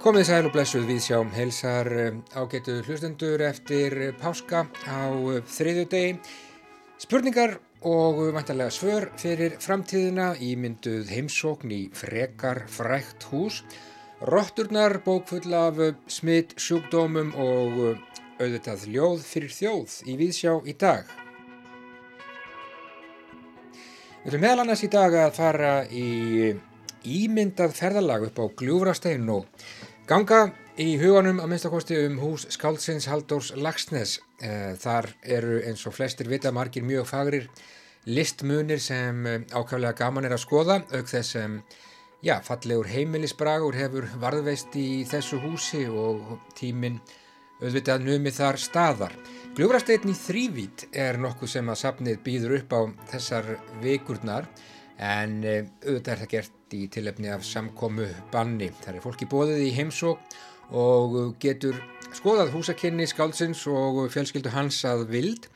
Komið sæl og blessuð við sjá heilsar eh, ágætu hlustendur eftir eh, páska á eh, þriðju degi. Spurningar og vantarlega svör fyrir framtíðina í mynduð heimsókn í frekar frækt hús. Rotturnar bókfull af smitt sjúkdómum og auðvitað ljóð fyrir þjóð í viðsjá í dag. Við erum meðal annars í dag að fara í ímyndað ferðalag upp á Gljúfrastein og Ganga í huganum að minnstakosti um hús Skáldsins Haldórs Lagsnes. Eh, þar eru eins og flestir vita margir mjög fagrir listmunir sem eh, ákvæmlega gaman er að skoða auk þess sem já, fallegur heimilisbragur hefur varðveist í þessu húsi og tíminn auðvitað numið þar staðar. Gljúfrasteitn í þrývít er nokkuð sem að safnið býður upp á þessar vikurnar en eh, auðvitað er það gert í tilefni af samkomu banni. Það er fólki bóðið í heimsók og getur skoðað húsakynni skálsins og fjölskyldu hans að vild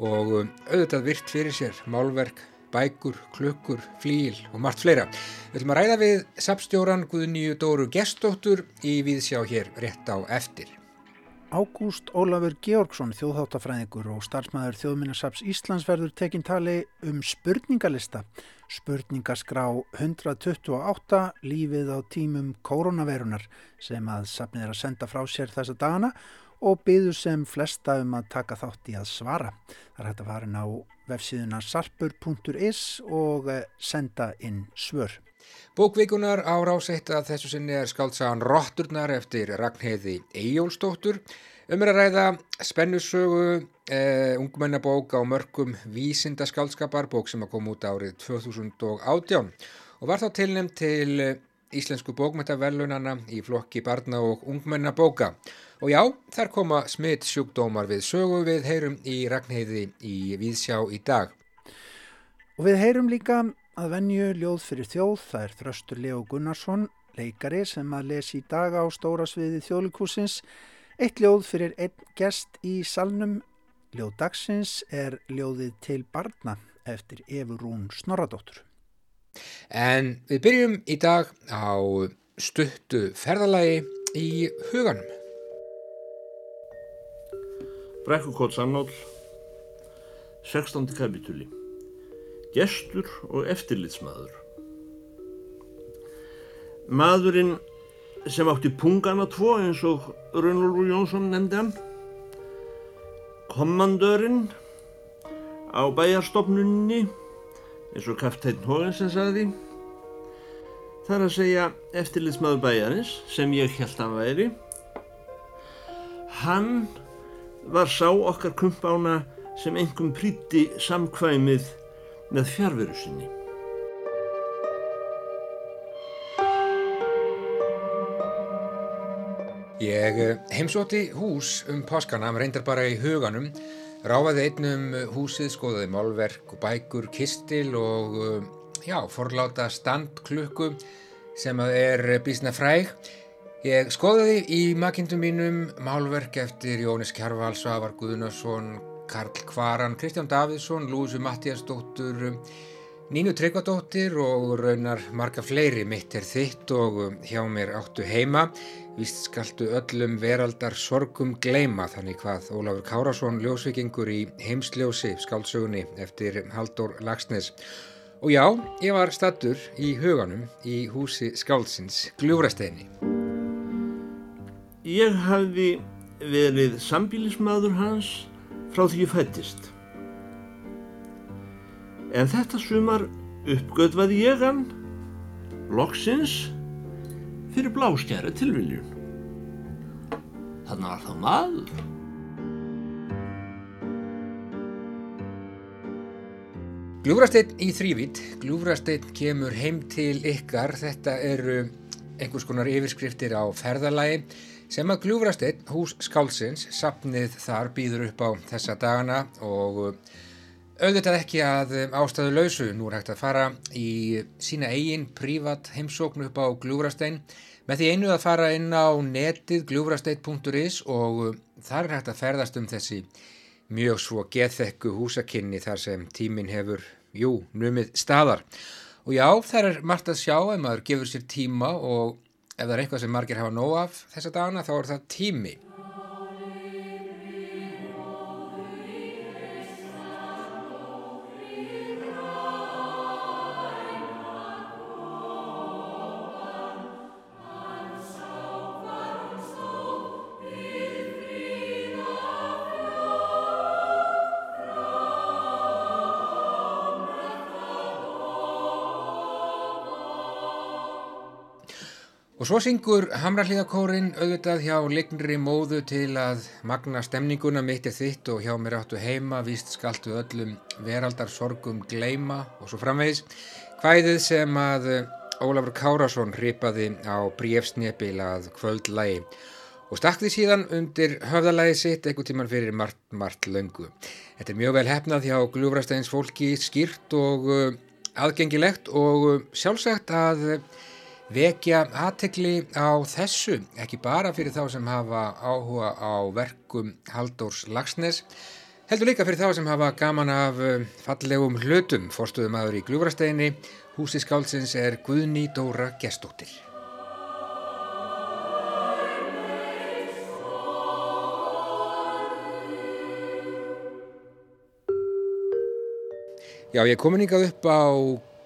og auðvitað virt fyrir sér málverk, bækur, klukkur, flíl og margt fleira. Við ætlum að ræða við sapstjóran Guðnýju Dóru Gestóttur í viðsjá hér rétt á eftir. Ágúst Ólafur Georgsson, þjóðháttafræðingur og starfsmæður þjóðminnasaps Íslands verður tekinn tali um spurningalista. Spurningaskrá 128 lífið á tímum koronavirunar sem að sapnið er að senda frá sér þessa dagana og byður sem flesta um að taka þátt í að svara. Það er hægt að fara inn á vefsíðuna sarpur.is og eh, senda inn svör. Bókvíkunar á ráseitt að þessu sinni er skáltsagan Rotturnar eftir Ragnheiði Eyjólstóttur. Um er að ræða spennusögu, eh, ungmennabók á mörgum vísinda skálskapar, bók sem að koma út árið 2018 og var þá tilnæmt til Íslensku bókmættavelunana í flokki barna og ungmennabóka. Og já, þar koma smitt sjúkdómar við sögu við heyrum í Ragnheiði í Víðsjá í dag. Og við heyrum líka að venju ljóð fyrir þjóð, það er Þröstur Leo Gunnarsson, leikari sem að lesi í dag á stóra sviði þjóðlikúsins. Eitt ljóð fyrir einn gest í salnum, ljóð dagsins, er ljóðið til barna eftir Efurún Snorradóttur. En við byrjum í dag á stuttu ferðalagi í huganum. Brekkukótt Sannál, 16. kapitúli gestur og eftirlitsmaður. Maðurinn sem átti pungana tvo eins og Rönnlúr Jónsson nefndi hann, kommandörinn á bæjarstofnunni eins og Kaftæn Hógensen sagði, þar að segja eftirlitsmaður bæjarins sem ég held að væri, hann var sá okkar kumpána sem engum príti samkvæmið með fjárveru sinni. Ég eh, heimsóti hús um páskana, reyndar bara í huganum, ráfaði einnum húsið, skoðaði málverk og bækur, kistil og eh, já, forláta standklukku sem er bísna fræg. Ég skoðaði í makindum mínum málverk eftir Jónis Kjarval, Svavar Guðnarsson, Karl Kvaran, Kristján Davidsson, Lúsu Mattiasdóttur, Nínu Tryggvadóttir og raunar marga fleiri mitt er þitt og hjá mér áttu heima. Vist skaltu öllum veraldar sorgum gleima þannig hvað Ólafur Kárasson ljósvikingur í heimsljósi skálsögunni eftir Haldur Lagsnes. Og já, ég var stattur í huganum í húsi skálsins Gljúrasteini. Ég hafði verið sambílismadur hans frá því ég fættist. En þetta sumar uppgötvaði ég hann, loksins, fyrir bláskjæra tilviljun. Þannig var það maður. Gljúfrasteinn í þrývít, Gljúfrasteinn kemur heim til ykkar, þetta eru einhvers konar yfirskriftir á ferðalagi sem að Gljúfrasteinn, hús skálsins, sapnið þar býður upp á þessa dagana og uh, auðvitað ekki að um, ástæðu lausu. Nú er hægt að fara í sína eigin prívat heimsóknu upp á Gljúfrasteinn með því einu að fara inn á netið gljúfrasteinn.is og uh, þar er hægt að ferðast um þessi mjög svo geðþekku húsakynni þar sem tímin hefur, jú, numið staðar. Og já, það er margt að sjá ef maður gefur sér tíma og ef það er eitthvað sem margir hafa nóg af þessa dagana þá er það tími. Svo syngur Hamrallíðakórin auðvitað hjá leiknri móðu til að magna stemninguna mitt er þitt og hjá mér áttu heima, víst skaltu öllum veraldar sorgum gleima og svo framvegis. Hvæðið sem að Ólafur Kárasson hripaði á bréfsnepil að kvöldlægi og stakði síðan undir höfðalægi sitt einhver tíman fyrir margt, margt löngu. Þetta er mjög vel hefnað hjá Gljúfrasteins fólki skýrt og aðgengilegt og sjálfsagt að vekja aðtekli á þessu, ekki bara fyrir þá sem hafa áhuga á verkum Haldórs Lagsnes, heldur líka fyrir þá sem hafa gaman af fallegum hlutum, forstuðum aður í Gljúfrasteini, húsi skálsins er Guðný Dóra Gestóttir. Já, ég komin yngað upp á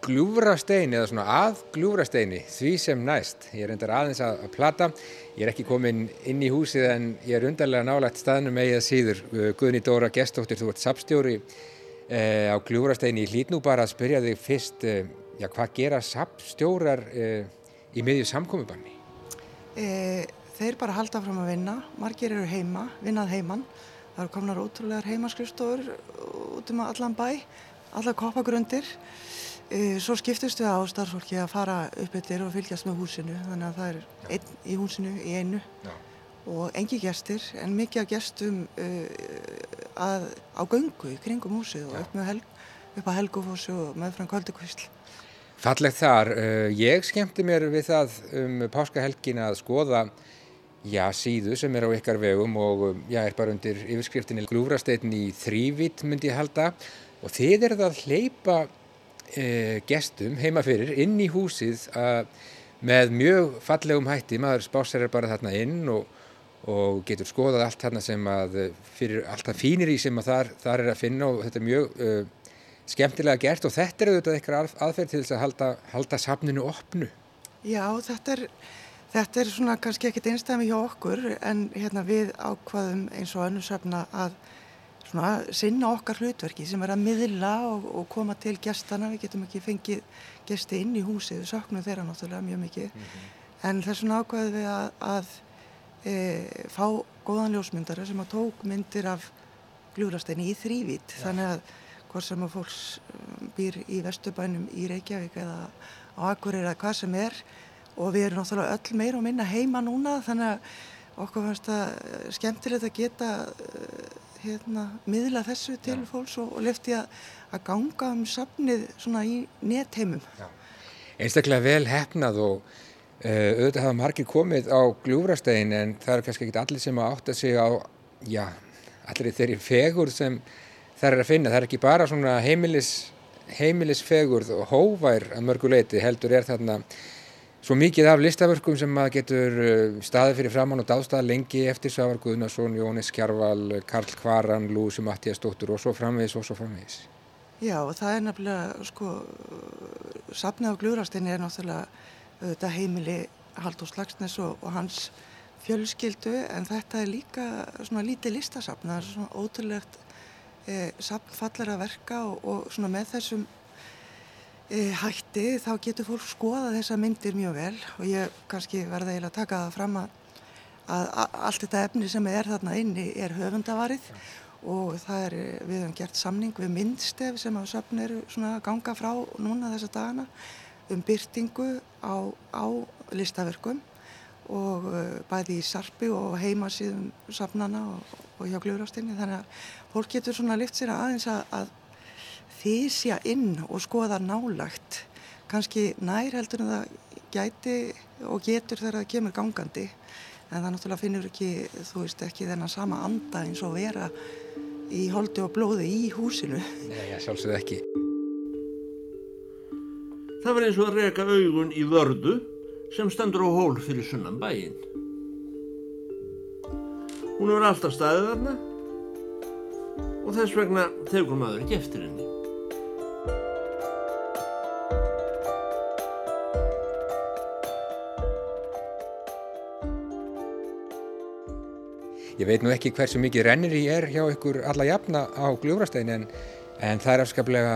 gljúfrastein eða svona að gljúfrasteini því sem næst. Ég er endar aðeins að, að plata. Ég er ekki komin inn í húsið en ég er undarlega nálægt staðnum eigið síður. Guðni Dóra Gestóttir, þú ert sapstjóri eh, á gljúfrasteini. Ég hlýt nú bara að spyrja þig fyrst, eh, já hvað gera sapstjórar eh, í miðju samkomiðbanni? Þeir bara halda fram að vinna. Margir eru heima, vinnað heimann. Það eru komnar ótrúlegar heimaskrifstofur út um allan bæ, allar koppagrundir. Svo skiptust við á starfsfólki að fara upp yfir og fylgjast með húsinu þannig að það er einn í húsinu í einu Já. og engi gestir en mikið af gestum uh, að, á göngu í kringum húsið og upp, helg, upp að helgufósu og meðfram kvöldukvísl. Fallegt þar. Ég skemmti mér við það um páskahelgin að skoða já, síðu sem er á ykkar vegum og já, er bara undir yfirskriftinni Glúfrasteitin í þrývít myndi ég halda og þið er það að hleypa E, gestum heima fyrir inn í húsið a, með mjög fallegum hætti, maður spásar bara þarna inn og, og getur skoðað allt þarna sem að fyrir alltaf fínir í sem að þar, þar er að finna og þetta er mjög uh, skemmtilega gert og þetta er auðvitað eitthvað aðferð til þess að halda, halda safninu opnu. Já, þetta er, þetta er svona kannski ekkit einstæmi hjá okkur en hérna við ákvaðum eins og önnur safna að svona sinna okkar hlutverki sem er að miðla og, og koma til gestana, við getum ekki fengið gesti inn í húsið, við saknum þeirra náttúrulega mjög mikið, mm -hmm. en þess vegna ákvaðum við að, að e, fá góðan ljósmyndara sem að tók myndir af gljúrasteini í þrývít, ja. þannig að hvort sem að fólks um, býr í Vesturbænum í Reykjavík eða á Akureyri eða hvað sem er og við erum náttúrulega öll meira og minna heima núna þannig að okkur fannst það skemmtilegt að geta hérna, miðla þessu til Já. fólks og, og lefti að, að ganga um safnið svona í netheimum. Einstaklega vel hefnað og uh, auðvitað hafa margir komið á gljúfrastegin en það eru kannski ekki allir sem að átta sig á, já, allir þeirri fegur sem það er að finna. Það er ekki bara svona heimilis, heimilisfegur og hóvær að mörguleiti heldur er þarna svo mikið af listaförkum sem maður getur uh, staðið fyrir framann og dástað lengi eftir Svavar Guðnarsson, Jónis Kjarval, Karl Kvaran, Lúsi Mattías Dóttur og svo framvegis og svo framvegis. Já og það er nefnilega, sko, safnið á Glúrastinni er náttúrulega þetta heimili Haldur Slagsnes og, og hans fjölskyldu en þetta er líka svona lítið listasafn, það er svona ótrúlegt eh, safnfallar að verka og, og svona með þessum hætti þá getur fólk skoða þessa myndir mjög vel og ég kannski verða eiginlega að taka það fram að, að allt þetta efni sem er þarna inni er höfundavarið og það er, við hefum gert samning við myndstef sem að söfn eru svona ganga frá núna þessa dagana um byrtingu á, á listaverkum og uh, bæði í sarpi og heimasíðum safnana og, og hjá glurástinni þannig að fólk getur svona lift sér aðeins að, að þýsja inn og skoða nálagt kannski nær heldur en það gæti og getur þegar það kemur gangandi. En það náttúrulega finnur ekki þú veist ekki þennan sama anda eins og vera í holdi og blóði í húsinu. Nei, ég sjálfsögðu ekki. Það var eins og að reyka augun í vördu sem stendur á hól fyrir sunnan bæinn. Hún er alltaf staðið þarna. Og þess vegna tegur maður ekki eftir henni. Ég veit nú ekki hversu mikið rennir ég er hjá ykkur alla jafna á gljúrastegin en, en það er afskaplega,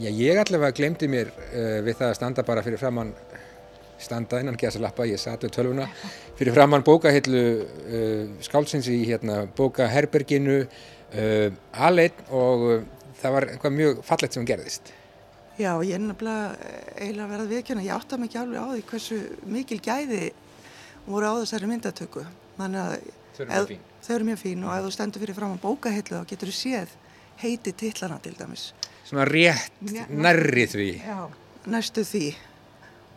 já, ég allavega glemdi mér uh, við það að standa bara fyrir framann, standa innan gæsa lappa, ég satt við tölvuna, fyrir framann bókahillu uh, skálsins í hérna, bókaherberginu, uh, aðleitt og það var eitthvað mjög fallett sem gerðist. Já, ég er nefnilega eiginlega verið að viðkjöna, ég átta mikið alveg á því hversu mikil gæði voru á þessari myndatöku, þannig að Þau eru mjög fín. Þau eru mjög fín og ef þú stendur fyrir fram á bókahillu þá getur þú séð heiti titlana til dæmis. Svona rétt Já. nærri því. Já. Næstu því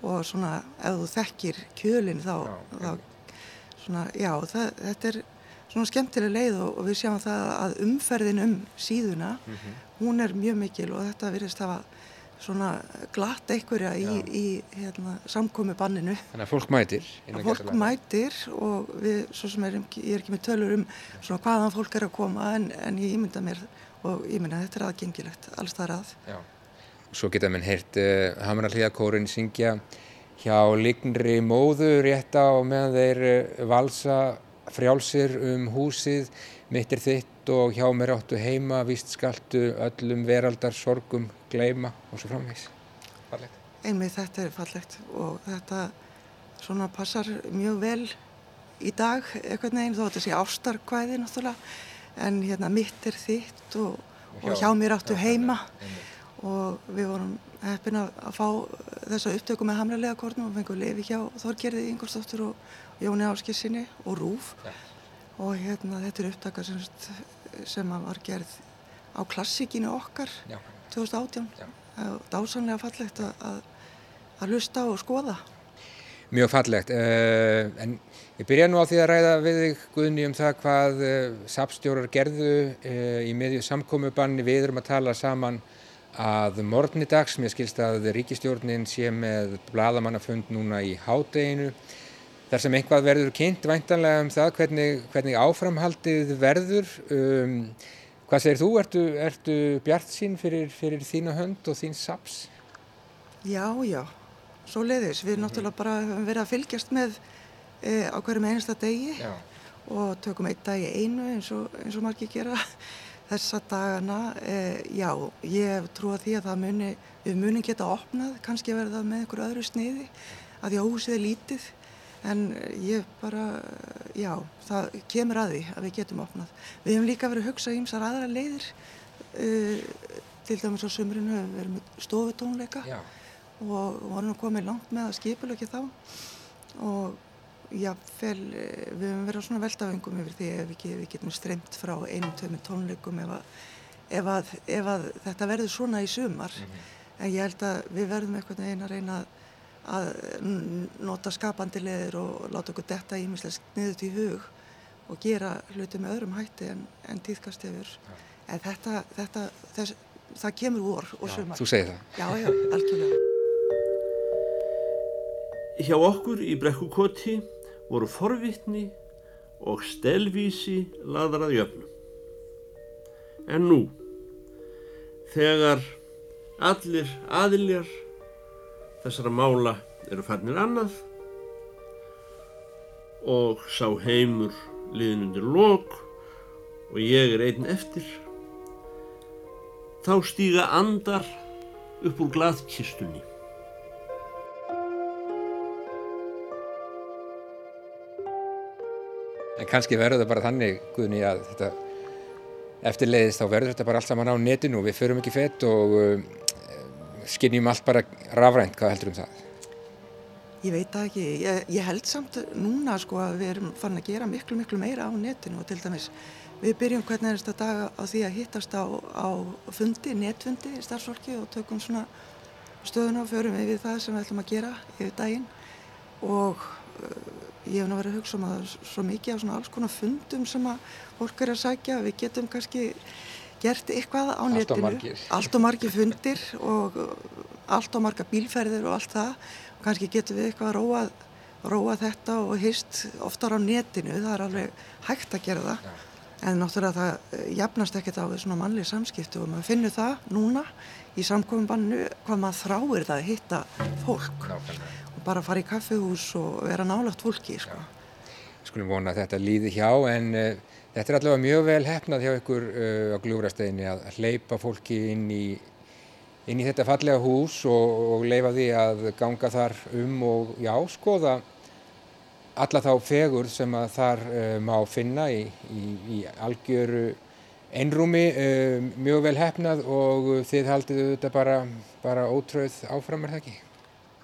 og svona ef þú þekkir kjölinn þá, Já, þá svona, já, það, þetta er svona skemmtileg leið og, og við sjáum það að umferðin um síðuna, Mhm. hún er mjög mikil og þetta virðist hafa svona glatt einhverja í, í hérna, samkomi banninu. Þannig að fólk mætir. innan Fólk mætir og við, svo sem er, ég er ekki með tölur um svona hvaðan fólk er að koma en, en ég ímynda mér og ég mynda þetta er aðgengilegt, alls það er að. Já. Svo geta menn heyrt uh, Hamralíðakórin syngja hjá lignri móðu rétt á meðan þeir uh, valsa frjálsir um húsið, mitt er þitt og hjá mér áttu heima, víst skaltu öllum veraldar sorgum gleyma og svo framvegs. Fallegt. Einmið þetta er fallegt og þetta svona passar mjög vel í dag eitthvað neginn þó að þetta sé ástarkvæði náttúrulega en hérna mitt er þitt og, og hjá mér áttu heima og við vorum heppin að, að fá þessa upptöku með hamralega kórnum og fengum lefi hjá Þorgerði Ingolsdóttur og Jóni Áskissinni og Rúf Já. Og hérna þetta er upptaka sem, sem var gerð á klassikinu okkar Já. 2018 Já. Dásanlega fallegt að, að, að lusta og skoða. Mjög fallegt, uh, en ég byrja nú á því að ræða við þig Guðni um það hvað uh, sapstjórar gerðu uh, í miðju samkomubanni, við erum að tala saman að morgni dags, mér skilst að ríkistjórnin sé með bladamannafund núna í hádeginu, þar sem einhvað verður kynnt væntanlega um það hvernig, hvernig áframhaldið verður. Um, hvað segir þú, ertu, ertu bjart sín fyrir, fyrir þína hönd og þín saps? Já, já, svo leiðis. Við náttúrulega bara höfum verið að fylgjast með e, á hverjum einasta degi Já. og tökum einn dag í einu eins og, eins og margir gera þessa dagana. E, já, ég hef trúið því að muni, við munum geta opnað, kannski verða með einhverju öðru sniði, að því að húsið er lítið. En ég bara, já, það kemur að því að við getum opnað. Við hefum líka verið að hugsa ímsar aðra leiðir, uh, til dæmis á sumrinu hefur við verið með stofutónleika Já. og vorum að koma langt með að skipulöki þá og jáfnvel, eh, við höfum verið á svona veldafengum yfir því ef ekki, við getum streymt frá einum, tveimur tónleikum ef að, ef að, ef að þetta verður svona í sumar en ég held að við verðum eitthvað einn að reyna að, að nota skapandi leðir og láta okkur detta ímislegt niður til hug og gera hluti með öðrum hætti en, en tíðkast yfir en þetta, þetta þess, það kemur vor og sumar Þú segir það. já, já, algjörlega Hjá okkur í brekkukoti voru forvitni og stelvísi laðar að jöfnum. En nú, þegar allir aðiljar þessara mála eru farnir annað og sá heimur liðin undir lok og ég er einn eftir, þá stíga andar upp úr glaðkistunni. En kannski verður það bara þannig, Guðni, að þetta eftirleiðist þá verður þetta bara allt saman á netinu og við förum ekki fett og uh, skinnjum allt bara rafrænt, hvað heldur um það? Ég veit það ekki, ég, ég held samt núna sko að við erum fann að gera miklu miklu meira á netinu og til dæmis við byrjum hvernig er þetta dag á því að hittast á, á fundi, netfundi í starfsfólki og tökum svona stöðuna og förum við það sem við ætlum að gera yfir daginn og uh, ég hef nú verið að hugsa um að svo mikið af svona alls konar fundum sem að fólk er að sækja, við getum kannski gert eitthvað á netinu allt og margir fundir og uh, allt og marga bílferðir og allt það kannski getum við eitthvað að róa róa þetta og hýst oftar á netinu, það er alveg hægt að gera það. Já. En náttúrulega það eh, jafnast ekkert á svona mannlega samskiptu og maður finnur það núna í samkominbannu hvað maður þráir það að hitta fólk Nákvæmlega. og bara fara í kaffihús og vera nálagt fólki. Sko. Skulum vona að þetta líði hjá en uh, þetta er allavega mjög vel hefnað hjá ykkur uh, á glúrasteginni að hleypa fólki inn í, inn í þetta fallega hús og, og leifa því að ganga þar um og já, skoða alla þá fegur sem að þar uh, má finna í, í, í algjöru einrúmi, uh, mjög vel hefnað og þið haldið auðvitað bara, bara ótröð áfram er það ekki?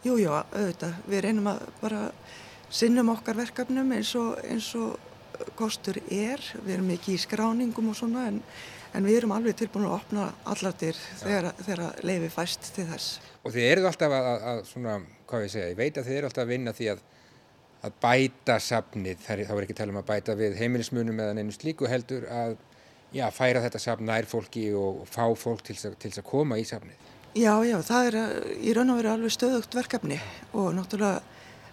Jú, jú, auðvitað. Við reynum að bara sinnum okkar verkefnum eins og, eins og kostur er. Við erum ekki í skráningum og svona en, en við erum alveg tilbúin að opna allartir þegar, þegar leifi fæst til þess. Og þið eruð alltaf að, að, að svona, hvað ég segja, ég veit að þið eru alltaf að vinna því að að bæta safnið, þá er ekki tala um að bæta við heimilismunum eða neinu slíku heldur að já, færa þetta safn nær fólki og, og fá fólk til þess að koma í safnið. Já, já, það er í raun og veru alveg stöðugt verkefni og náttúrulega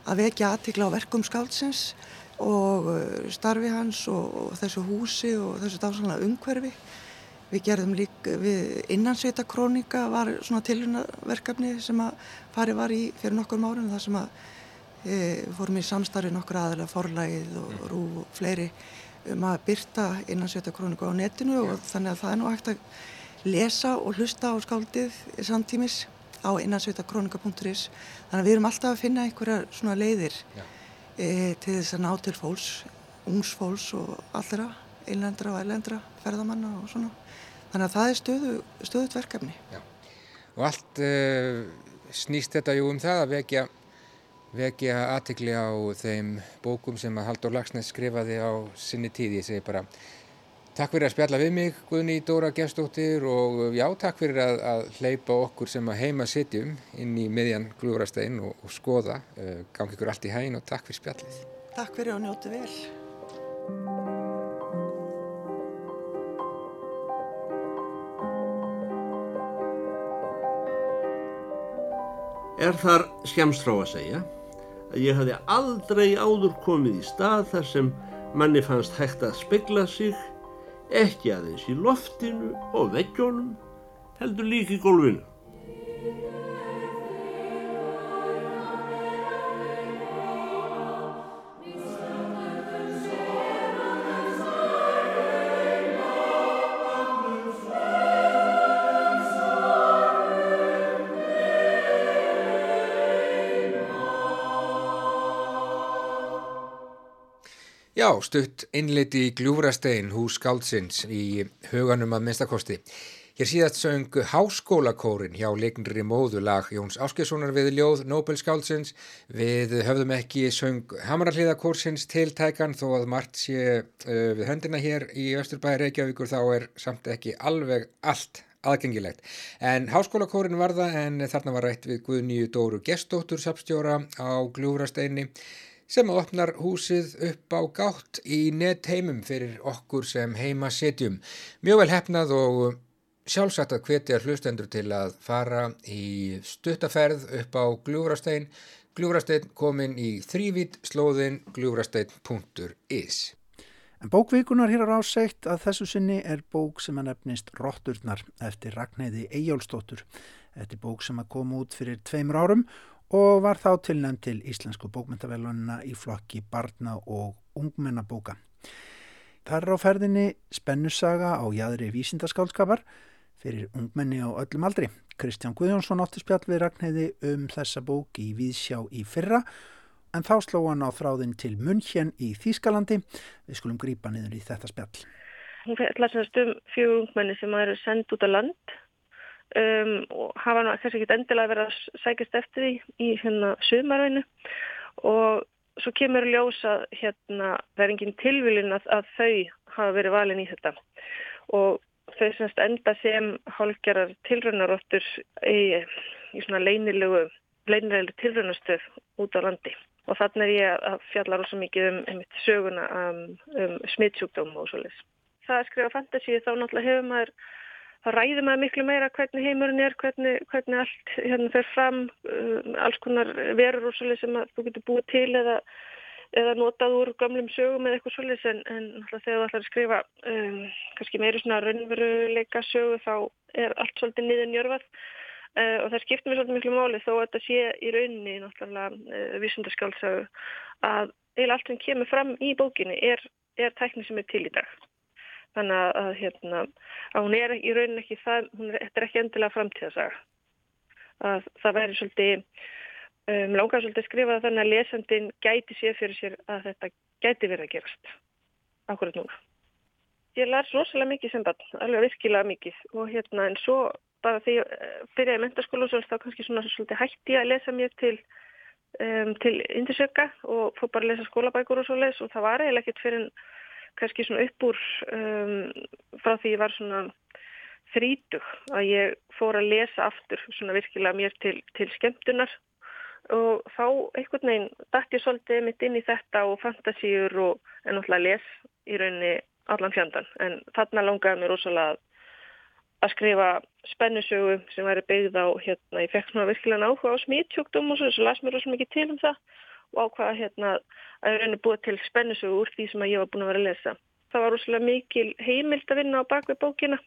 að vekja aðtikla á verkum skáldsins og uh, starfi hans og, og þessu húsi og þessu dásanlega umhverfi. Við gerðum líka, við innansveita krónika var svona tilhörnaverkefni sem að fari var í fyrir nokkur márun þar sem að Við fórum í samstarfi nokkur aðalega forlægið og mm. rú og fleiri um að byrta innansveita króniku á netinu Já. og þannig að það er nú hægt að lesa og hlusta á skáldið samtímis á innansveitakrónika.is þannig að við erum alltaf að finna einhverja svona leiðir e, til þess að ná til fólks, ungs fólks og allra, einlendra og ellendra ferðamanna og svona þannig að það er stöðu, stöðut verkefni Já. Og allt uh, snýst þetta jú um það að vekja vekja aðtikli á þeim bókum sem að Haldur Lagsnes skrifaði á sinni tíð. Ég segi bara takk fyrir að spjalla við mig Guðni Dóra Gestóttir og já takk fyrir að, að hleypa okkur sem að heima sitjum inn í miðjan glúrastein og, og skoða. Uh, gangi ykkur allt í hægin og takk fyrir spjallið. Takk fyrir og njóti vel. Er þar skemstrá að segja að ég hafði aldrei áður komið í stað þar sem manni fannst hægt að spegla sig, ekki aðeins í loftinu og veggjónum, heldur líki gólfinu. Já, stutt innleiti í Gljúfrastein, hús Skáldsins í huganum að minnstakosti. Hér síðast söng Háskólakórin hjá leiknri móðulag Jóns Áskessonar við ljóð Nobel Skáldsins. Við höfðum ekki söng Hamaralliðakórsins tiltækan þó að margt sé uh, við höndina hér í Östurbæri Reykjavíkur þá er samt ekki alveg allt aðgengilegt. En Háskólakórin var það en þarna var rætt við Guðnýju Dóru Gestóttur sapstjóra á Gljúfrasteini sem opnar húsið upp á gátt í netheimum fyrir okkur sem heima setjum. Mjög vel hefnað og sjálfsagt að hvetja hlustendur til að fara í stuttaferð upp á Gljúfrastein. Gljúfrastein komin í þrývít slóðin gljúfrastein.is. En bókvíkunar hér á ráseitt að þessu sinni er bók sem að nefnist Rotturnar eftir Ragnæði Eyjálsdóttur. Þetta er bók sem að koma út fyrir tveimur árum og var þá tilnæmt til Íslensku bókmyndavelunina í flokki barna og ungmennabóka. Það er á ferðinni spennussaga á jæðri vísindaskálskapar fyrir ungmenni á öllum aldri. Kristján Guðjónsson átti spjall við Ragnheiði um þessa bók í Víðsjá í fyrra en þá sló hann á þráðin til München í Þýskalandi. Við skulum grípa niður í þetta spjall. Hún fætti um fjögur ungmenni sem eru sendt út á land um, og hafa nú kannski ekki endilega verið að sækast eftir því í hérna sömarveinu og svo kemur ljósa hérna það er engin tilvílin að, að þau hafa verið valin í þetta. Og þau semst enda sem hálfgerðar tilraunaróttur í, í svona leinilegu leinilegu tilraunastöð út á landi. Og þannig er ég að fjalla rosa mikið um, um söguna um, um smittsjúkdóm og svolítið. Það að skrifa fantasíu þá náttúrulega hefur maður þá ræðum maður miklu meira hvernig heimurinn er, hvernig, hvernig allt hérna fer fram, um, alls konar verur og svolítið sem þú getur búið til eða, eða notað úr gamlum sögum eða eitthvað svolítið en, en þegar þú ætlar að skrifa um, kannski meiri svona raunveruleika sögu þá er allt svolítið niður njörfað uh, og það skiptir mér svolítið miklu máli þó að þetta sé í rauninni náttúrulega uh, vísundarskálsagu að eða allt sem kemur fram í bókinni er, er tækni sem er til í dag. Þannig að, að, hérna, að hún er í rauninni ekki það, hún er, er ekki endilega framtíðasaga. Að það væri svolítið, um, langar svolítið að skrifa þannig að lesandin gæti sér fyrir sér að þetta gæti verið að gerast. Akkurat núna. Ég lær rosalega mikið sem bann, alveg virkilega mikið og hérna en svo bara því byrjaði mentarskólu og þá kannski svona svolítið hætti að lesa mér til um, til Indisjöka og fór bara að lesa skólabækur og svo les og það var eiginlega ekkert fyrir kannski svona upp úr um, frá því ég var svona þrítug að ég fór að lesa aftur svona virkilega mér til, til skemmtunar. Og þá einhvern veginn dætt ég svolítið mitt inn í þetta og fantasíur og en náttúrulega les í rauninni allan fjandan en þarna langaði mér ósala að að skrifa spennusögu sem væri byggð á hérna, ég fekk svona virkilega áhuga á smítsjúkdóm og svo, svo las mér rosalega mikið til um það og ákvaða hérna að ég reyni búið til spennusögu úr því sem ég var búin að vera að lesa. Það var rosalega mikil heimild að vinna á bakvið bókina.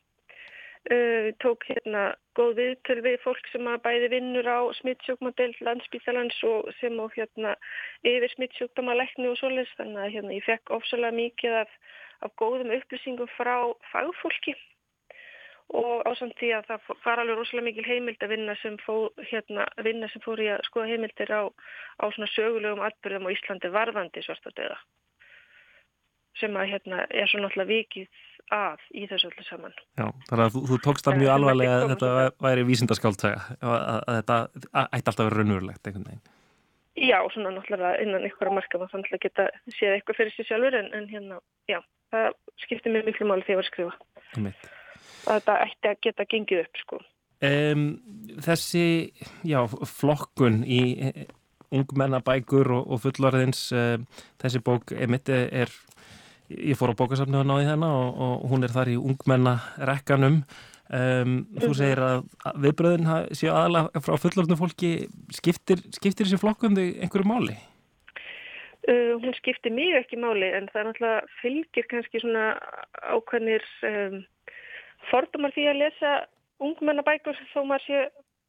Uh, tók hérna góð viðtöl við fólk sem að bæði vinnur á smítsjúkmadel landsbítalans og sem á hérna yfir smítsjúkdómalekni og svoleiðs þannig að hérna ég fekk ofsalega mikið af, af góðum upplýsingum frá fagfólki og ásamt því að það var alveg rosalega mikil heimild að vinna sem fór, hérna, vinna sem fór í að skoða heimildir á, á svona sögulegum atbyrðum á Íslandi varðandi svartadöða sem að hérna er svo náttúrulega vikið að í þessu öllu saman. Já, þannig að þú, þú tókst það mjög alvarlega að þetta væri vísindaskáltæga, að, þetta ætti alltaf að vera raunverulegt einhvern veginn. Já, svona náttúrulega innan ykkur að marka maður þannig að geta séð eitthvað fyrir sig sjálfur en, en hérna, já, það skiptir mjög miklu máli þegar ég var að skrifa. Mitt að þetta ætti að geta gengið upp sko. Um, þessi já, flokkun í ungmennabækur og, og fullorðins uh, þessi bók emitt er ég fór á bókasafni og náði þennan og, og hún er þar í ungmennarekkanum um, þú mhm. segir að viðbröðin séu aðalega frá fullorðinu fólki skiptir, skiptir þessi flokkun einhverju máli? Uh, hún skiptir mjög ekki máli en það er náttúrulega fylgir kannski svona ákveðnir um, fordumar því að lesa ungmennabækur þó maður sé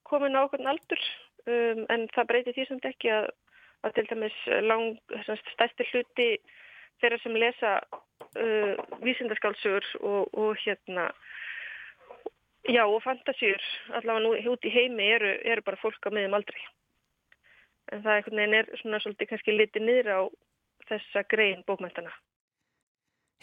komin á okkur aldur. Um, en það breytir því samt ekki að, að til dæmis lang, stærsti hluti þeirra sem lesa uh, vísindaskálsugur og, og hérna já og fantasjur allavega nú út í heimi eru, eru bara fólk á miðjum aldrei en það er svona svolítið kannski litið niður á þessa grein bókmæntana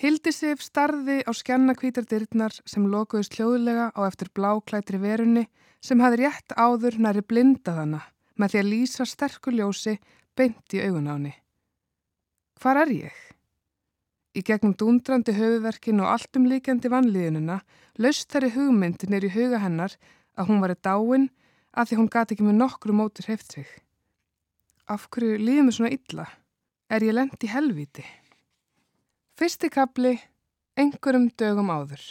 Hildisif starði á skjannakvítardirnar sem lokuðist hljóðlega á eftir bláklætri verunni sem hafi rétt áður næri blindað hana með því að lýsa sterkur ljósi beint í augun á henni. Hvar er ég? Í gegnum dúndrandi höfuverkin og alltum líkjandi vanlíðununa laust þærri hugmyndin er í huga hennar að hún var í dáin að því hún gati ekki með nokkru mótur heift sig. Af hverju líðum við svona illa? Er ég lend í helviti? Fyrsti kapli, einhverjum dögum áður.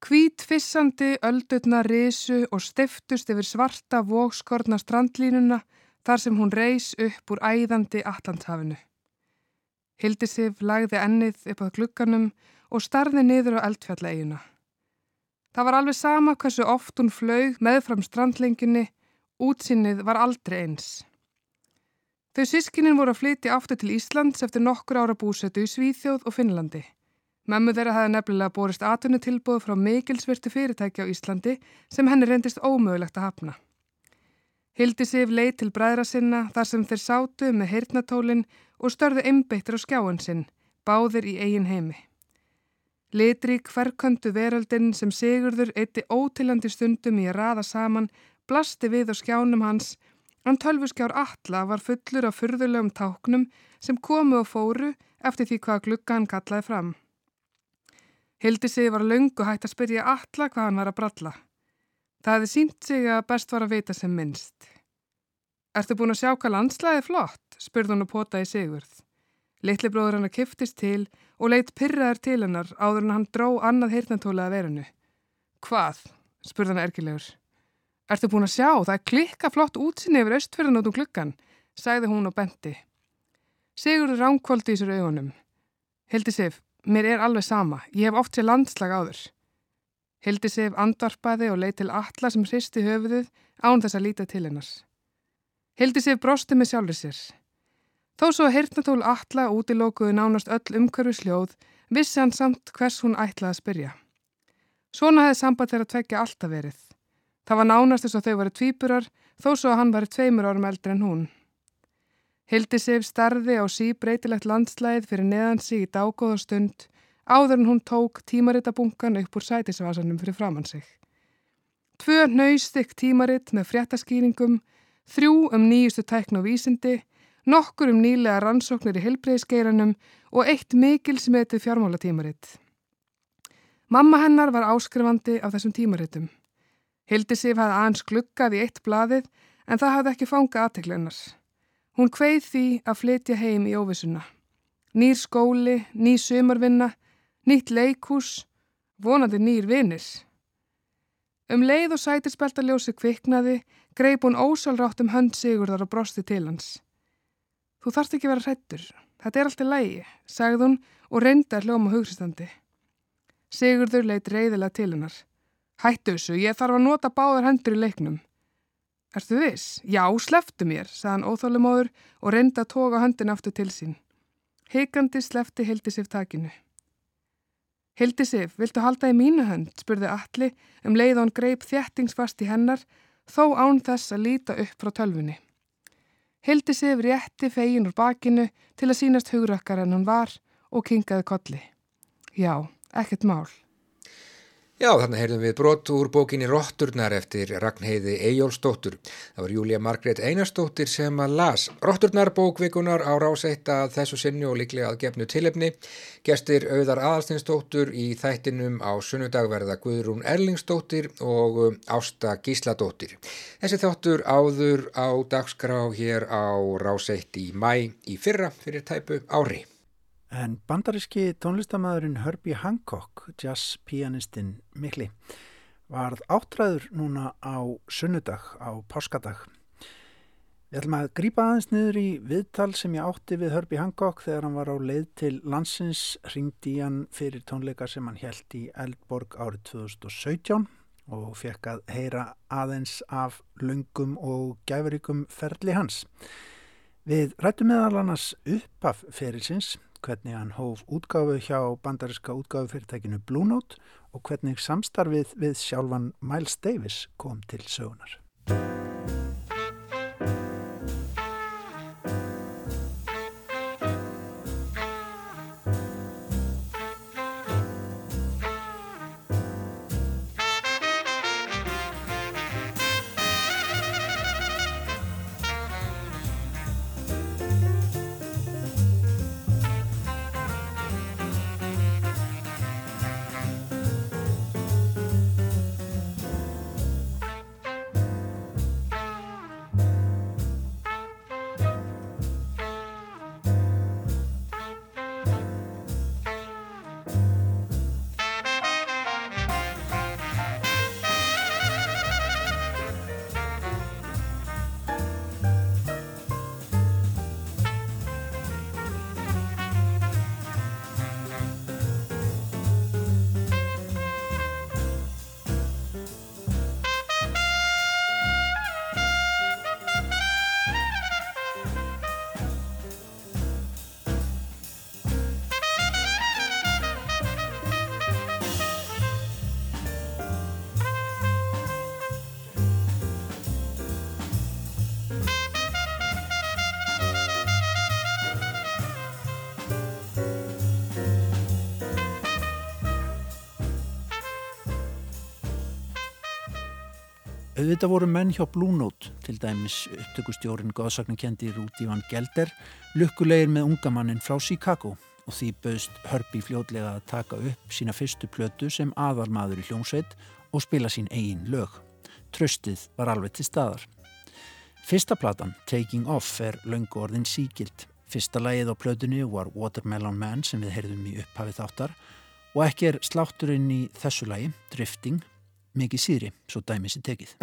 Hvít fissandi öldurna risu og stiftust yfir svarta vókskorna strandlínuna þar sem hún reys upp úr æðandi Allandshafinu. Hildisif lagði ennið upp að glukkanum og starði niður á eldfjalleginu. Það var alveg sama hversu oft hún flög með fram strandlenginni, útsinnið var aldrei eins. Þau sískinin voru að flytja aftur til Íslands eftir nokkur ára búsetu í Svíþjóð og Finnlandi. Memmu þeirra hefði nefnilega borist atvinnutilbúð frá mikilsvirtu fyrirtæki á Íslandi sem henni reyndist ómögulegt að hafna. Hildi Sif leið til bræðra sinna þar sem þeir sátu með heyrnatólinn og störðu einbeittir á skjáin sinn, báðir í eigin heimi. Litrík hverköndu veröldin sem Sigurður eitti ótilandi stundum í að raða saman blasti við á skjánum hans En tölvuskjár Alla var fullur af fyrðulegum táknum sem komu og fóru eftir því hvað glugga hann kallaði fram. Hildi sig var laungu hægt að spyrja Alla hvað hann var að bralla. Það hefði sínt sig að best var að vita sem minnst. Ertu búin að sjá hvað landslæði flott? spurði hann og potaði Sigurð. Littli bróður hann að kiftist til og leitt pyrraðar til hennar áður en hann dró annað heyrnatóla að verinu. Hvað? spurði hann ergilegur. Ertu búin að sjá? Það er klikka flott útsinni yfir östfjörðan út um klukkan, sagði hún og benti. Sigurður ránkvóldi í sér augunum. Hildi Sif, mér er alveg sama. Ég hef oft sér landslag áður. Hildi Sif andvarpaði og leið til alla sem hristi höfuðið án þess að líta til hennars. Hildi Sif brosti með sjálfur sér. Þó svo að hirtnatól alla útilókuðu nánast öll umhverfi sljóð, vissi hann samt hvers hún ætlaði að spyrja. Svona hefði samband þeirra tvekja alltaf verið. Það var nánast þess að þau varu tvíburar, þó svo að hann var tveimur árum eldri en hún. Hildi Sif starði á síbreytilegt landslæð fyrir neðan sig í dágóða stund, áður en hún tók tímaritabunkan upp úr sætisvasanum fyrir framann sig. Tvö nöystikk tímaritt með fréttaskýringum, þrjú um nýjustu tækn og vísindi, nokkur um nýlega rannsóknir í helbreyðsgeiranum og eitt mikil smetið fjármálatímaritt. Mamma hennar var áskrifandi af þessum tímaritum. Hildi Sif hafði aðeins glukkað í eitt blaðið en það hafði ekki fangað aðteklennar. Hún kveið því að flytja heim í óvissuna. Nýr skóli, ný sömarvinna, nýtt leikús, vonandi nýr vinnir. Um leið og sætirspeltaljósi kviknaði, greip hún ósálrátt um hönd Sigurðar og brosti til hans. Þú þarft ekki vera hrettur, þetta er allt í lægi, sagði hún og reynda hljóma hugsistandi. Sigurður leitt reyðilega til hennar. Hættu þessu, ég þarf að nota báðar hendur í leiknum. Erstu viss? Já, sleftu mér, sagðan óþólumóður og reyndi að toga höndin aftur til sín. Hikandi slefti Hildisif takinu. Hildisif, viltu halda í mínu hönd? spurði Alli um leið og hann greip þjættingsfast í hennar, þó án þess að líta upp frá tölfunni. Hildisif rétti fegin úr bakinu til að sínast hugrakkar en hún var og kingaði kolli. Já, ekkert mál. Já, þannig heyrðum við brot úr bókinni Rotturnar eftir Ragnheiði Eyjólfsdóttur. Það var Júlia Margrét Einarsdóttir sem að las Rotturnar bókvikunar á ráseitt að þessu sinni og líklega að gefnu tilefni. Gestir auðar aðalstinsdóttur í þættinum á sunnudagverða Guðrún Erlingsdóttir og um, Ásta Gísladóttir. Þessi þáttur áður á dagskrá hér á ráseitt í mæ í fyrra fyrir tæpu ári. En bandaríski tónlistamæðurinn Herbie Hancock, jazzpianistinn mikli, varð áttræður núna á sunnudag, á páskadag. Við ætlum að grípa aðeins niður í viðtal sem ég átti við Herbie Hancock þegar hann var á leið til landsins, ringdi hann fyrir tónleika sem hann held í Eldborg árið 2017 og fekk að heyra aðeins af lungum og gæfuríkum ferli hans. Við rættum meðal annars upp af ferilsins hvernig hann hóf útgáfu hjá bandariska útgáfufyrirtækinu Blue Note og hvernig samstarfið við sjálfan Miles Davis kom til sögunar. Auðvitað voru menn hjá Blue Note, til dæmis upptökustjórin góðsaknakendi Rúti Van Gelder, lukkulegir með ungamannin frá Chicago og því bauðst Herbie fljótlega að taka upp sína fyrstu plötu sem aðalmaður í hljómsveit og spila sín eigin lög. Tröstið var alveg til staðar. Fyrsta platan, Taking Off, er löngu orðin síkild. Fyrsta lagið á plötunni var Watermelon Man sem við heyrðum í upphafið áttar og ekki er slátturinn í þessu lagi, Drifting, mikið síðri, svo dæmis í tekið.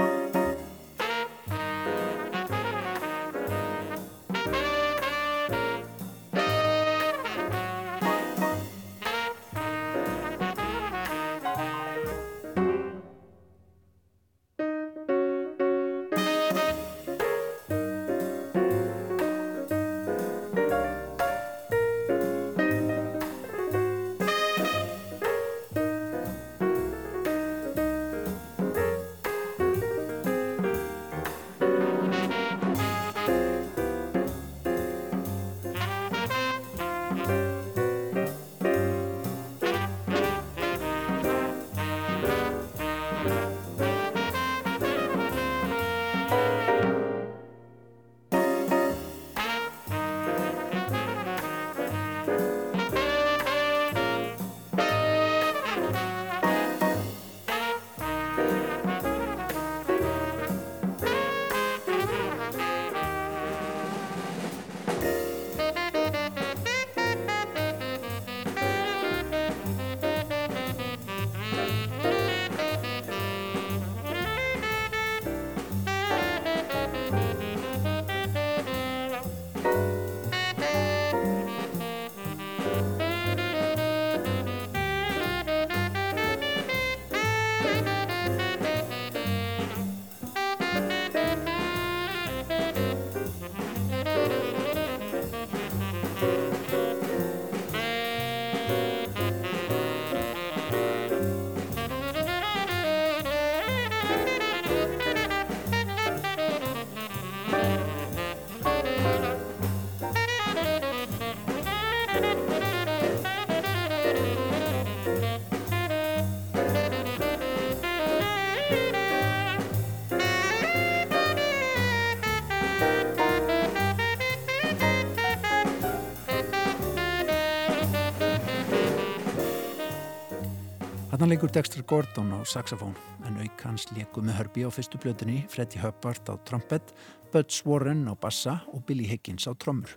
Þarna leikur Dexter Gordon á saxofón en auk hans leiku með Herbie á fyrstu blöðunni, Freddie Hubbard á trompet, Butch Warren á bassa og Billy Higgins á trommur.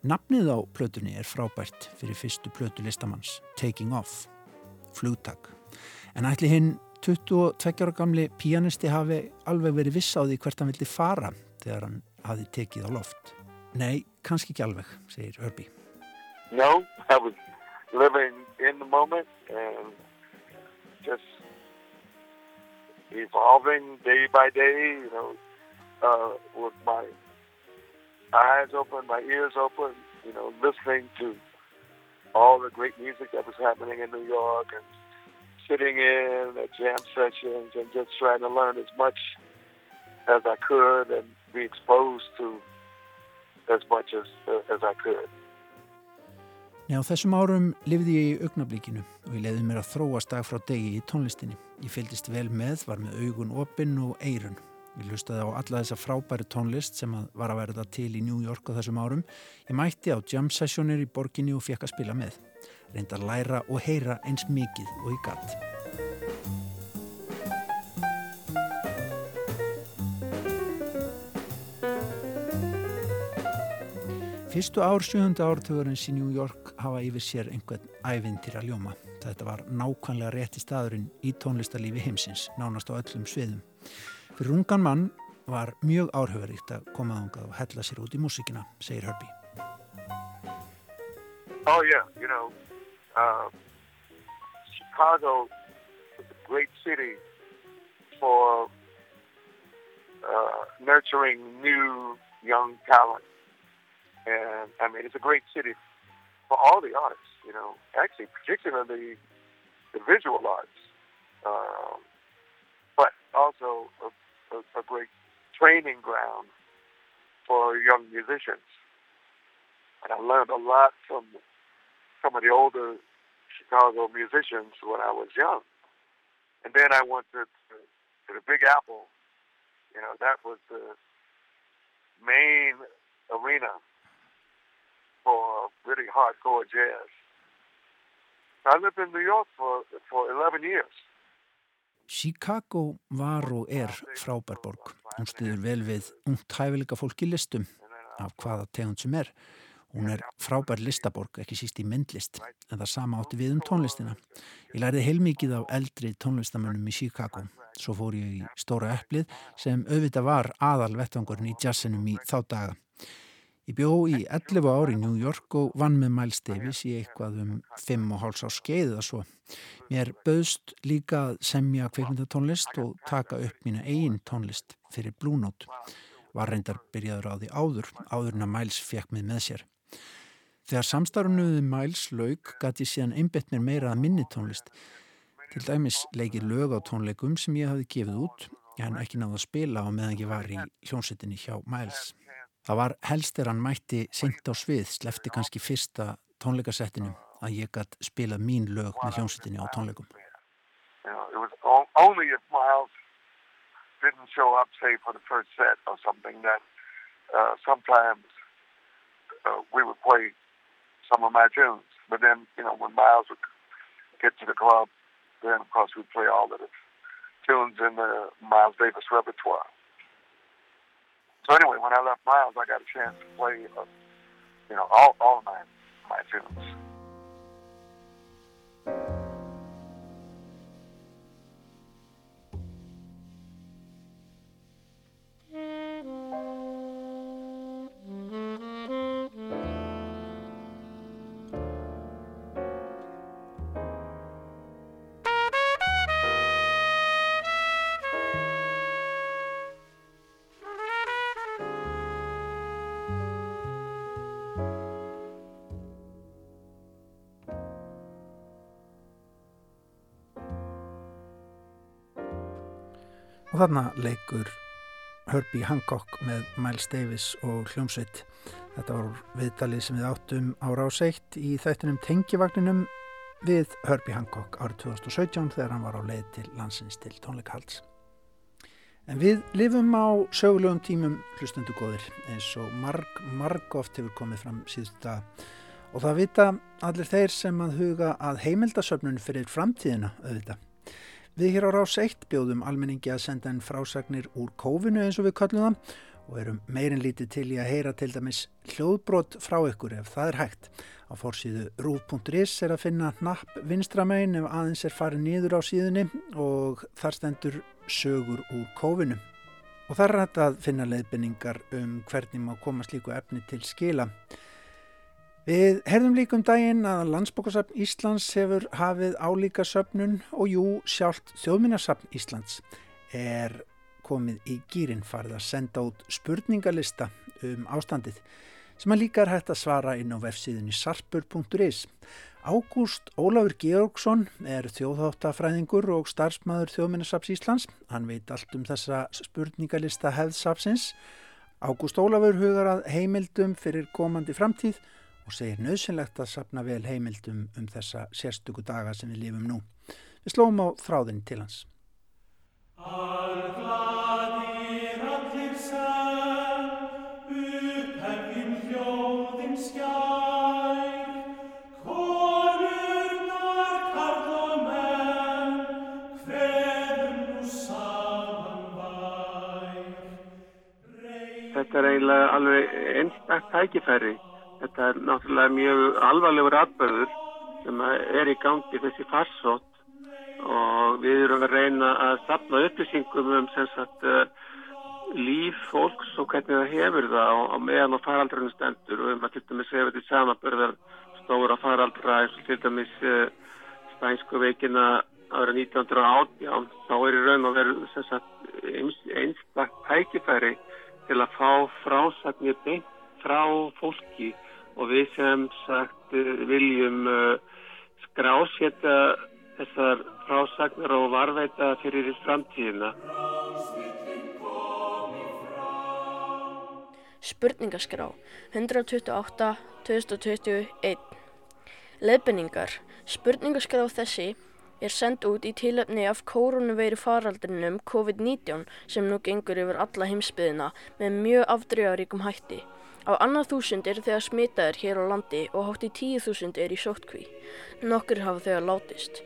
Nafnið á blöðunni er frábært fyrir fyrstu blödu listamanns, Taking Off, flugtak. En ætli hinn 22 ára gamli pianisti hafi alveg verið viss á því hvert hann vildi fara þegar hann hafi tekið á loft. Nei, kannski ekki alveg, segir Herbie. No, I was living in the moment and just evolving day by day, you know, uh, with my eyes open, my ears open, you know, listening to all the great music that was happening in New York and sitting in at jam sessions and just trying to learn as much as I could and be exposed to as much as, as I could. Nei, á þessum árum lifði ég í augnablíkinu og ég leiði mér að þróast dag frá degi í tónlistinni. Ég fylgist vel með, var með augun opinn og eirun. Ég lustaði á alla þessa frábæri tónlist sem var að verða til í New York á þessum árum. Ég mætti á jam sessionir í borginni og fekk að spila með. Reynda að læra og heyra eins mikið og ég gatt. Fyrstu ár 7. ártöðurins í New York hafa yfir sér einhvern ævindir að ljóma. Þetta var nákvæmlega rétti staðurinn í tónlistarlífi heimsins, nánast á öllum sviðum. Fyrir ungan mann var mjög áhauðaríkt að koma ángað og hella sér út í músikina, segir Herbie. Oh yeah, you know, uh, Chicago is a great city for uh, nurturing new young talent. And I mean, it's a great city for all the arts, you know, actually, particularly the visual arts, um, but also a, a, a great training ground for young musicians. And I learned a lot from some of the older Chicago musicians when I was young. And then I went to, to, to the Big Apple. You know, that was the main arena for really hardcore jazz. I lived in New York for, for 11 years. Chicago var og er frábær borg. Hún stuður vel við ungt hæfileika fólk í listum af hvaða tegund sem er Hún er frábær listaborg, ekki síst í myndlist, en það sama átti við um tónlistina. Ég lærði heilmikið af eldri tónlistamönnum í Chicago. Svo fór ég í stóra epplið sem auðvitað var aðal vettvangurinn í jazzinum í þá daga. Ég bjó í 11 ári í New York og vann með Miles Davis í eitthvað um 5,5 á skeið eða svo. Mér bauðst líka að semja kveikmyndatónlist og taka upp mína eigin tónlist fyrir Blue Note. Var reyndar byrjaður á því áður, áður en að Miles fekk mig með sér. Þegar samstarfnuðið Miles laug gæti síðan einbett mér meira að minni tónlist. Til dæmis leikir lög á tónleikum sem ég hafi gefið út en ekki náðu að spila á meðan ég var í hljónsettinni hjá Miles. Það var helst þegar hann mætti syngt á svið, slefti kannski fyrsta tónleikasettinu að ég gæti spilað mín lög með hljónsettinni á tónleikum. didn't show up, say, for the first set or something, that uh, sometimes uh, we would play some of my tunes. But then, you know, when Miles would get to the club, then of course we'd play all of the tunes in the Miles Davis repertoire. So anyway, when I left Miles, I got a chance to play, uh, you know, all all of my my tunes. Og þarna leikur Herbie Hancock með Miles Davis og hljómsveit. Þetta var viðtalið sem við áttum á ráseitt í þættinum Tengivagninum við Herbie Hancock árið 2017 þegar hann var á leið til landsins til tónleikahalds. En við lifum á sögulegum tímum hlustundu góðir eins og marg, marg oft hefur komið fram síðustu dag og það vita allir þeir sem að huga að heimildasöfnun fyrir framtíðina auðvitað. Við hér á Rás 1 bjóðum almenningi að senda en frásagnir úr kófinu eins og við kallum það og erum meirinn lítið til í að heyra til dæmis hljóðbrot frá ykkur ef það er hægt. Á fórsíðu rúf.is er að finna napp vinstramægin ef aðeins er farið nýður á síðunni og þar stendur sögur úr kófinu. Og þar er þetta að finna leiðbynningar um hvernig má koma slíku efni til skila. Við herðum líka um daginn að Landsbókarsafn Íslands hefur hafið álíka söfnun og jú sjálft þjóðminnarsafn Íslands er komið í gýrin farið að senda út spurningalista um ástandið sem að líka er hægt að svara inn á vefsíðunni sarpur.is. Ágúst Ólafur Georgsson er þjóðháttafræðingur og starfsmæður þjóðminnarsafns Íslands. Hann veit allt um þessa spurningalista hefðsafsins. Ágúst Ólafur hugar að heimildum fyrir komandi framtíð og segir nöðsynlegt að sapna vel heimildum um þessa sérstöku daga sem við lifum nú. Við slóum á þráðin til hans. Og Þetta er eiginlega alveg einstaktt tækifæri Þetta er náttúrulega mjög alvarlegur atbörður sem er í gangi þessi farsótt. Og við erum að reyna að sapna upplýsingum um sagt, uh, líf fólks og hvernig það hefur það á, meðan og faraldrunum stendur. Og um að til dæmis hefur þetta samanbörðar stóra faraldra eins og til dæmis uh, spænsku veikina ára 1918 þá er í raun og veru einstaktt tækifæri til að fá frásagnir beint frá fólki og við sem sagt viljum uh, skrásetta þessar frásagnar og varveita fyrir framtíðina. Spurningaskrá 128 2021 Leðbenningar Spurningaskrá þessi er sendt út í tilöfni af koronaviru faraldrinum COVID-19 sem nú gengur yfir alla heimsbyðina með mjög afdreyjaríkum hætti. Á annað þúsund eru þegar smitaðir hér á landi og hátt í tíu þúsund er í sóttkví. Nokkur hafa þegar látist.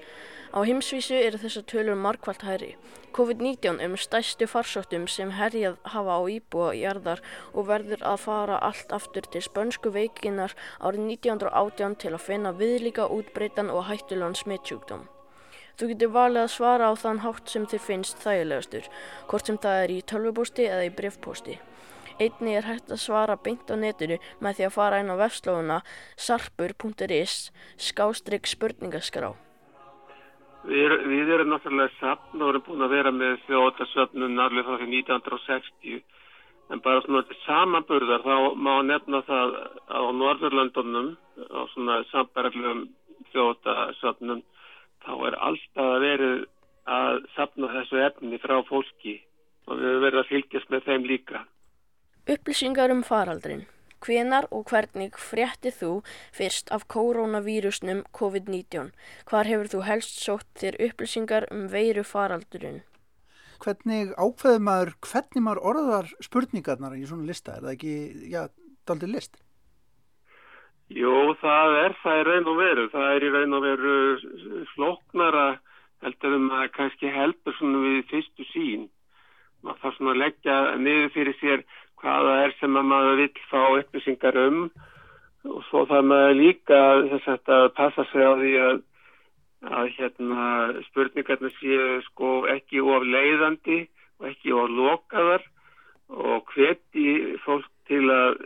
Á heimsvísu eru þessar tölur markvælt hæri. COVID-19 er með stæstu farsóttum sem herjað hafa á íbúa í jarðar og verður að fara allt aftur til spönsku veikinar árið 1918 til að finna viðlíka útbreytan og hættulegan smittsjúkdóm. Þú getur valið að svara á þann hátt sem þér finnst þægilegastur, hvort sem það er í tölvupósti eða í brefpósti. Einni er hægt að svara beint á netinu með því að fara inn á vefslóðuna sarpur.is skástrygg spurningaskrá. Við, við erum náttúrulega sapn og erum búin að vera með þjóðarsöfnun alveg frá því 1960 en bara svona til samanburðar þá má nefna það á Norðurlandunum á svona sambarlegum þjóðarsöfnun þá er alltaf verið að sapna þessu efni frá fólki og við verðum að fylgjast með þeim líka. Upplýsingar um faraldrin. Hvenar og hvernig fréttið þú fyrst af koronavírusnum COVID-19? Hvar hefur þú helst sótt þér upplýsingar um veiru faraldurinn? Hvernig ákveður maður, hvernig maður orðar spurningarnar í svona lista? Er það ekki, já, daldi list? Jú, það er það í raun og veru. Það er í raun og veru floknara heldur um að kannski heldur svona við fyrstu sín. Maður þarf svona að leggja niður fyrir sér hvaða er sem að maður vill fá upplýsingar um. Og svo þarf maður líka þess að passa sig á því að, að hérna, spurningarna séu sko ekki of leiðandi og ekki of lokaðar. Og hveti fólk til að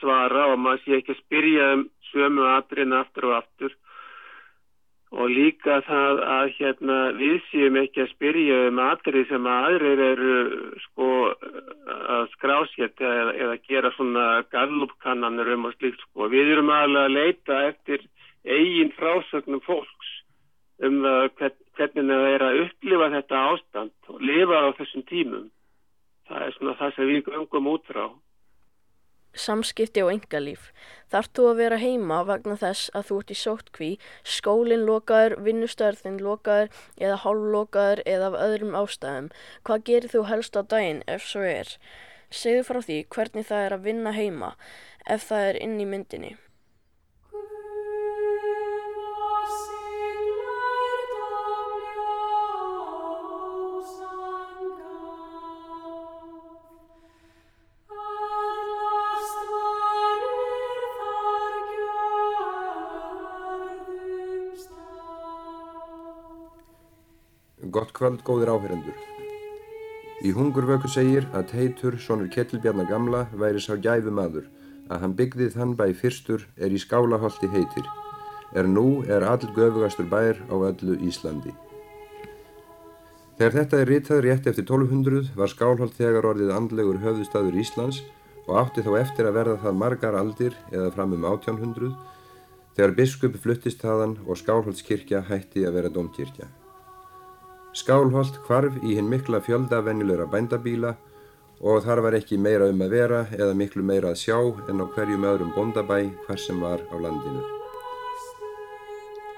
svara og maður sé ekki að spyrja um sömu atriðin aftur og aftur og líka það að hérna, við séum ekki að spyrja um atrið sem aðrir eru sko að skrásétta eða, eða gera svona gallupkannanir um og slíkt sko. Við erum alveg að leita eftir eigin frásögnum fólks um hvernig það er að upplifa þetta ástand og lifa á þessum tímum. Það er svona það sem við umgum út frá samskipti og engalíf. Þarf þú að vera heima vegna þess að þú ert í sótkví, skólinn lokaður, vinnustörðin lokaður eða hálflokaður eða af öðrum ástæðum. Hvað gerir þú helst á daginn ef svo er? Segðu frá því hvernig það er að vinna heima ef það er inn í myndinni. Kvöld, góðir áheyrendur. Í hungurvöku segir að Teitur, sonur Kettilbjarnar gamla, væri sá gæfu maður, að hann byggðið þann bæ fyrstur er í skálaholti heitir, er nú er all göfugastur bær á öllu Íslandi. Þegar þetta er ritað rétt eftir 1200 var skálholt þegar orðið andlegur höfðustadur Íslands og átti þá eftir að verða það margar aldir eða fram um 1800 þegar biskup fluttist þaðan og skálholtskirkja hætti að vera domkirkja. Skálholt hvarf í hinn mikla fjölda vennilegra bændabíla og þar var ekki meira um að vera eða miklu meira að sjá en á hverjum öðrum bondabæ hver sem var á landinu.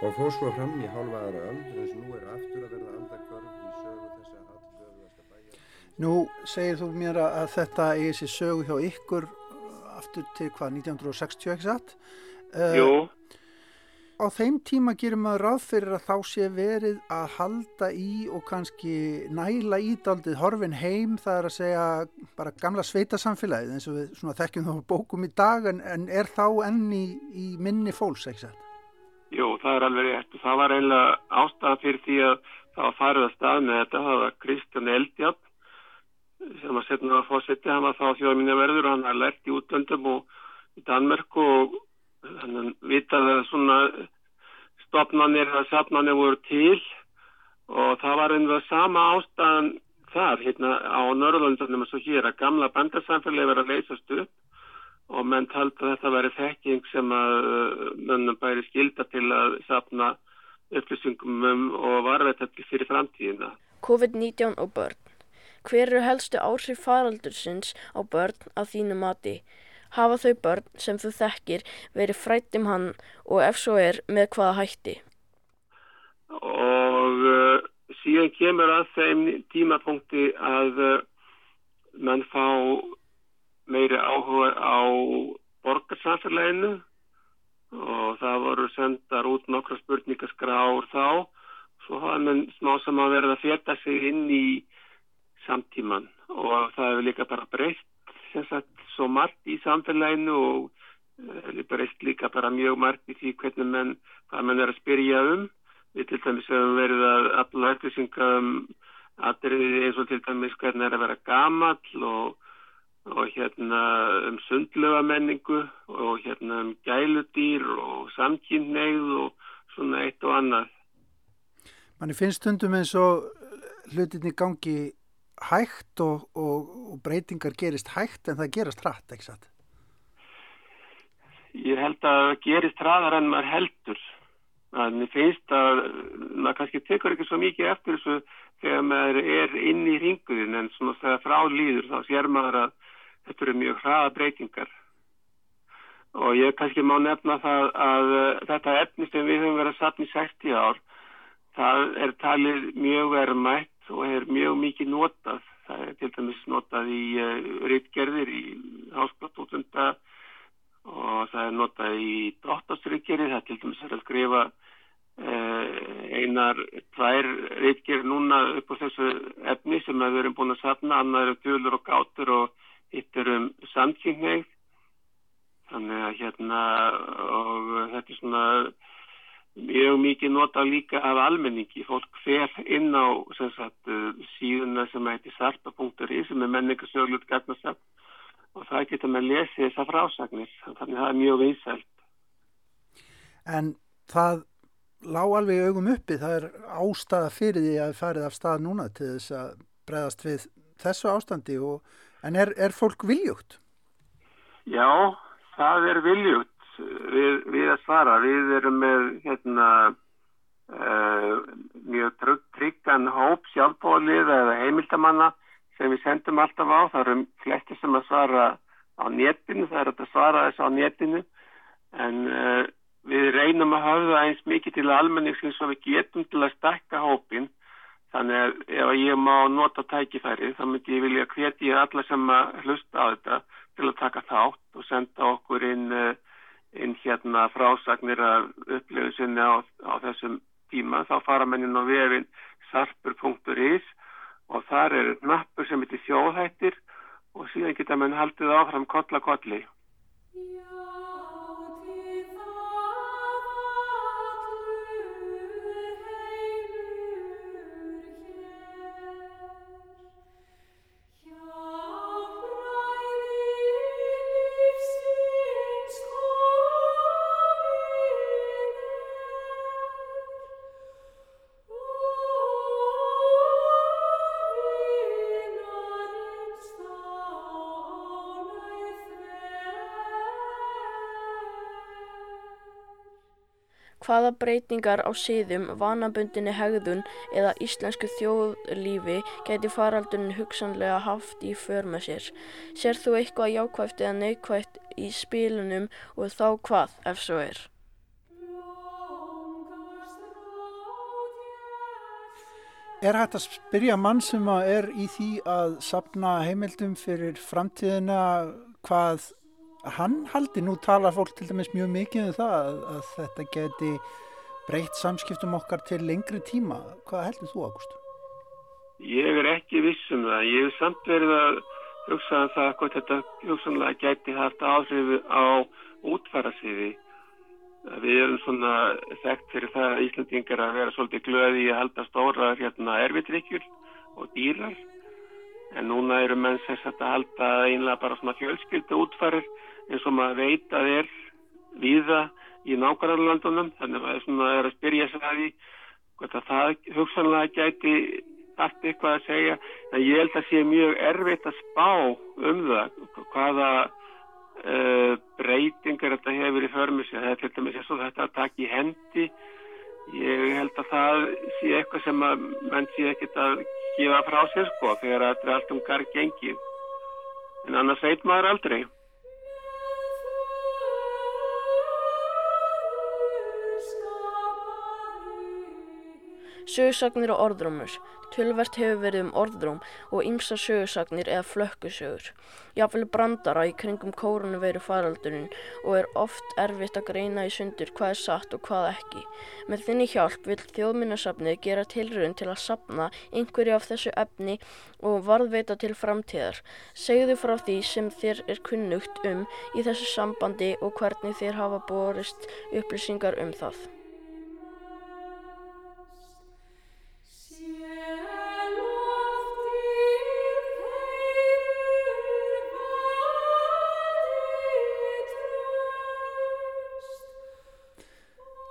Og fór svo fram í hálfa aðra öld eins og nú er aftur að verða aldakvörf í sögu þessa allgöðuðasta bæja. Nú segir þú mér að þetta er þessi sögu hjá ykkur aftur til hvað 1960 ekki satt? Jú. Uh, á þeim tíma gerir maður ráð fyrir að þá sé verið að halda í og kannski næla ídaldið horfin heim það er að segja bara gamla sveitasamfélagið eins og við þekkjum þá bókum í dag en, en er þá enni í, minni fólks, sætt? Jú, það er alveg rétt. Og það var eiginlega ástæðan fyrir því að það var farið að stað með þetta, það var Kristján Eldjátt sem var setnað að fósetti, hann var þá þjóðminni verður og hann var lært í útlöndum og í Danmörku og þannig vitaði að svona stopnarnir eða sapnarnir voru til og það var einhverja sama ástæðan þar hérna á Norrlundunum og svo hér að gamla bandarsamfélagi verið að leysast upp og menn taldi að þetta veri þekking sem að uh, mönnum bæri skilda til að sapna upplýsingum um og varveit fyrir framtíðina. COVID-19 og börn. Hver eru helstu áhrif faraldursins á börn að þínu mati? Hafa þau börn sem þú þekkir verið frætt um hann og ef svo er með hvaða hætti? Og uh, síðan kemur að þeim tímapunkti að uh, mann fá meiri áhuga á borgarsamfélaginu. Og það voru sendar út nokkra spurningaskrár þá. Svo hafa mann smá saman verið að feta sig inn í samtíman og það hefur líka bara breyst sem sagt svo margt í samfélaginu og uh, breyst líka bara mjög margt í því hvernig menn, hvað menn er að spyrja um. Við til dæmis hefum verið að alla upplýsinga um aðriði eins og til dæmis hvernig er að vera gamall og og hérna um sundlega menningu og hérna um gæludýr og samkynneið og svona eitt og annað. Manni finnst stundum eins og hlutinni gangi hægt og, og, og breytingar gerist hægt en það gerast hratt, ekki satt? Ég held að það gerist hraðar en maður heldur. Þannig finnst að maður kannski tekur ekki svo mikið eftir þessu þegar maður er inn í ringuðin en svona þegar frá líður þá sér maður að þetta eru mjög hraða breytingar og ég kannski má nefna það að þetta efni sem við höfum verið að sapna í 60 ár það er talið mjög verðmætt og er mjög mikið notað það er til dæmis notað í uh, rittgerðir í háskaptótunda og það er notað í dróttasrittgerðir það er til dæmis að skrifa uh, einar tvær rittgerðir núna upp á þessu efni sem við erum búin að sapna annar eru tölur og gátur og hitt er um samkynneið þannig að hérna og þetta er svona mjög mikið nota líka af almenningi. Fólk fer inn á sagt, síðuna sem heitir sarpa.ri sem er menningarsöglut gagnarsafn og það getur með að lesi þessa frásagnir. Þannig að það er mjög vinsælt. En það lág alveg augum uppi það er ástæða fyrir því að farið af stað núna til þess að bregðast við þessu ástandi og En er, er fólk viljugt? Já, það er viljugt við, við að svara. Við erum með hérna, uh, mjög tryggan hóp sjálfbólið eða heimildamanna sem við sendum alltaf á. Það eru flesti sem að svara á netinu, það er að svara þessu á netinu en uh, við reynum að hafa eins mikið til almenningsins og við getum til að stakka hópin Þannig að ef ég má nota tækifæri þá myndi ég vilja hveti alla sem að hlusta á þetta til að taka þátt og senda okkur inn, eh, inn hérna frásagnir af upplifin sinni á, á þessum tíma. Þá fara mennin á vefin sarpur.is og þar er nappur sem heitir þjóðhættir og síðan geta menn haldið áfram kolla kolli. Hvaða breytingar á siðum, vanabundinni hegðun eða íslensku þjóðlífi geti faraldurinn hugsanlega haft í för með sér. Ser þú eitthvað jákvæft eða neikvæft í spilunum og þá hvað ef svo er? Er hægt að spyrja mann sem er í því að sapna heimildum fyrir framtíðina hvað hann haldi, nú talar fólk til dæmis mjög mikið um það að, að þetta geti breytt samskiptum okkar til lengri tíma. Hvað heldur þú, Ágúst? Ég er ekki vissum það. Ég hef samt verið að hugsa um það hvort þetta hugsanlega geti haft áhrifu á útfærasiði. Við erum svona þekkt fyrir það að Íslandingar að vera svolítið glöði að halda stóra hérna, erfiðryggjur og dýrar en núna eru menn þess að halda einlega bara svona fjölskyldu útfærir eins og maður veit að er viða í nákvæmlandunum þannig að svona er að spyrja sig að því hvort að það hugsanlega gæti allt eitthvað að segja. En ég held að sé mjög erfitt að spá um það hvaða uh, breytingar þetta hefur í förmisi það er til dæmis eins og þetta að taka í hendi. Ég held að það sé eitthvað sem að menn sé ekkit að gefa frá sér sko þegar allt um garg gengið. En annars veit maður aldrei Sögusagnir og orðrómur. Tölvert hefur verið um orðróm og ymsa sögusagnir eða flökkusögur. Jáfnvel brandara í kringum kórunveru faraldurinn og er oft erfitt að greina í sundur hvað er satt og hvað ekki. Með þinni hjálp vil þjóðminnasafnið gera tilröðun til að sapna einhverju af þessu efni og varðveita til framtíðar. Segðu frá því sem þér er kunnugt um í þessu sambandi og hvernig þér hafa borist upplýsingar um það.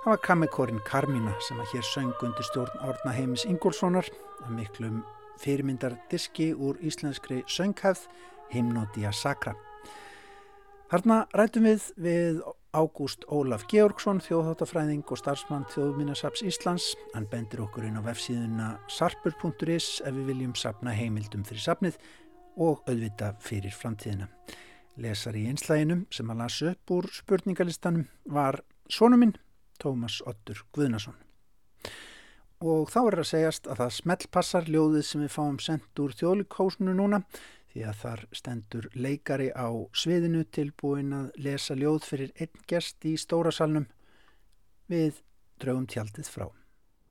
Það var kamekórin Karmína sem að hér söng undir stjórn Árna Heimis Ingólfssonar að miklum fyrirmyndardiski úr íslenskri sönghæð Himnódia Sakra. Þarna rætum við við Ágúst Ólaf Georgsson, þjóðháttafræðing og starfsmann Þjóðminnasaps Íslands. Hann bendir okkur inn á vefsíðuna sarpur.is ef við viljum sapna heimildum fyrir sapnið og auðvita fyrir framtíðina. Lesar í einslæginum sem að lasa upp úr spurningalistanum var Sónuminn Tómas Ottur Guðnason. Og þá er að segjast að það smellpassar ljóðið sem við fáum sendt úr þjóðlikósnu núna því að þar stendur leikari á sviðinu tilbúin að lesa ljóð fyrir einn gest í stórasalnum við draugum tjaldið frá.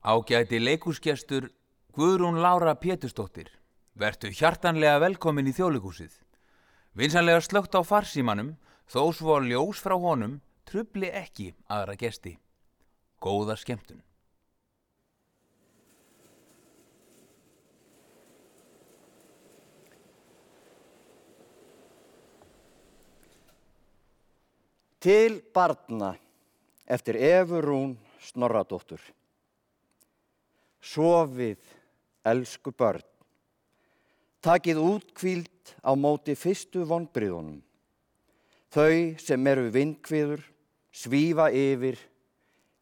Ágæti leikúsgestur Guðrún Lára Pétursdóttir, vertu hjartanlega velkomin í þjóðlikúsið. Vinsanlega slögt á farsímanum, þó svo ljós frá honum, trubli ekki aðra gesti. Góða skemmtun. Til barna eftir Efurún Snorradóttur. Sofið, elsku börn. Takið útkvíld á móti fyrstu vonbriðunum. Þau sem eru vindkviður svífa yfir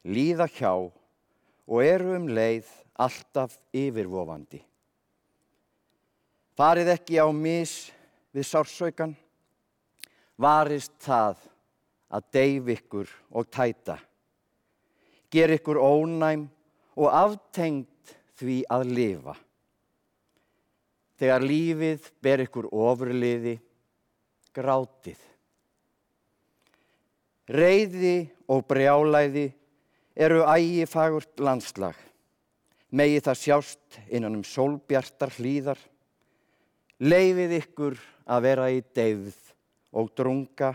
líða hjá og eru um leið alltaf yfirvofandi. Farið ekki á mis við sársaukan, varist það að deyf ykkur og tæta, ger ykkur ónæm og aftengt því að lifa. Þegar lífið ber ykkur ofurliði, grátið. Reyði og brjálæði eru ægi fagurt landslag. Megi það sjást innan um sólbjartar hlýðar. Leifið ykkur að vera í deyfð og drunga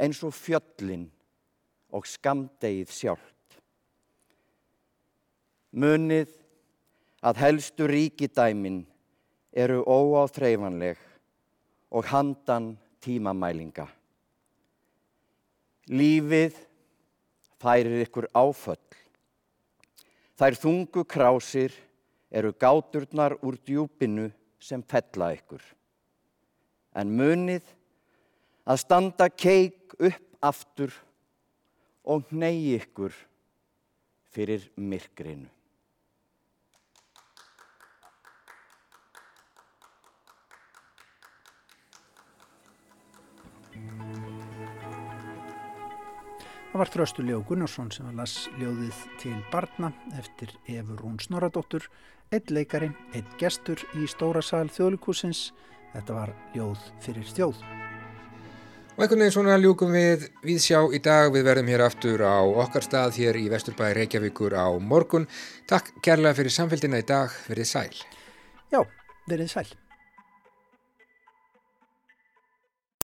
eins og fjöllin og skamdegið sjálft. Munið að helstu ríkidæmin eru óáþreifanleg og handan tímamælinga. Lífið færir ykkur áföll. Þær þungu krásir eru gáturnar úr djúpinu sem fella ykkur. En munið að standa keik upp aftur og ney ykkur fyrir myrkrinu. Það var Þröstu Ljó Gunnarsson sem las ljóðið til barna eftir Efur Rún Snoradóttur, eitt leikari, eitt gestur í stóra sal þjóðlikúsins. Þetta var ljóð fyrir þjóð. Og einhvern veginn svona ljúkum við við sjá í dag. Við verðum hér aftur á okkar stað hér í Vesturbæði Reykjavíkur á morgun. Takk kærlega fyrir samfélgina í dag. Verðið sæl. Já, verðið sæl.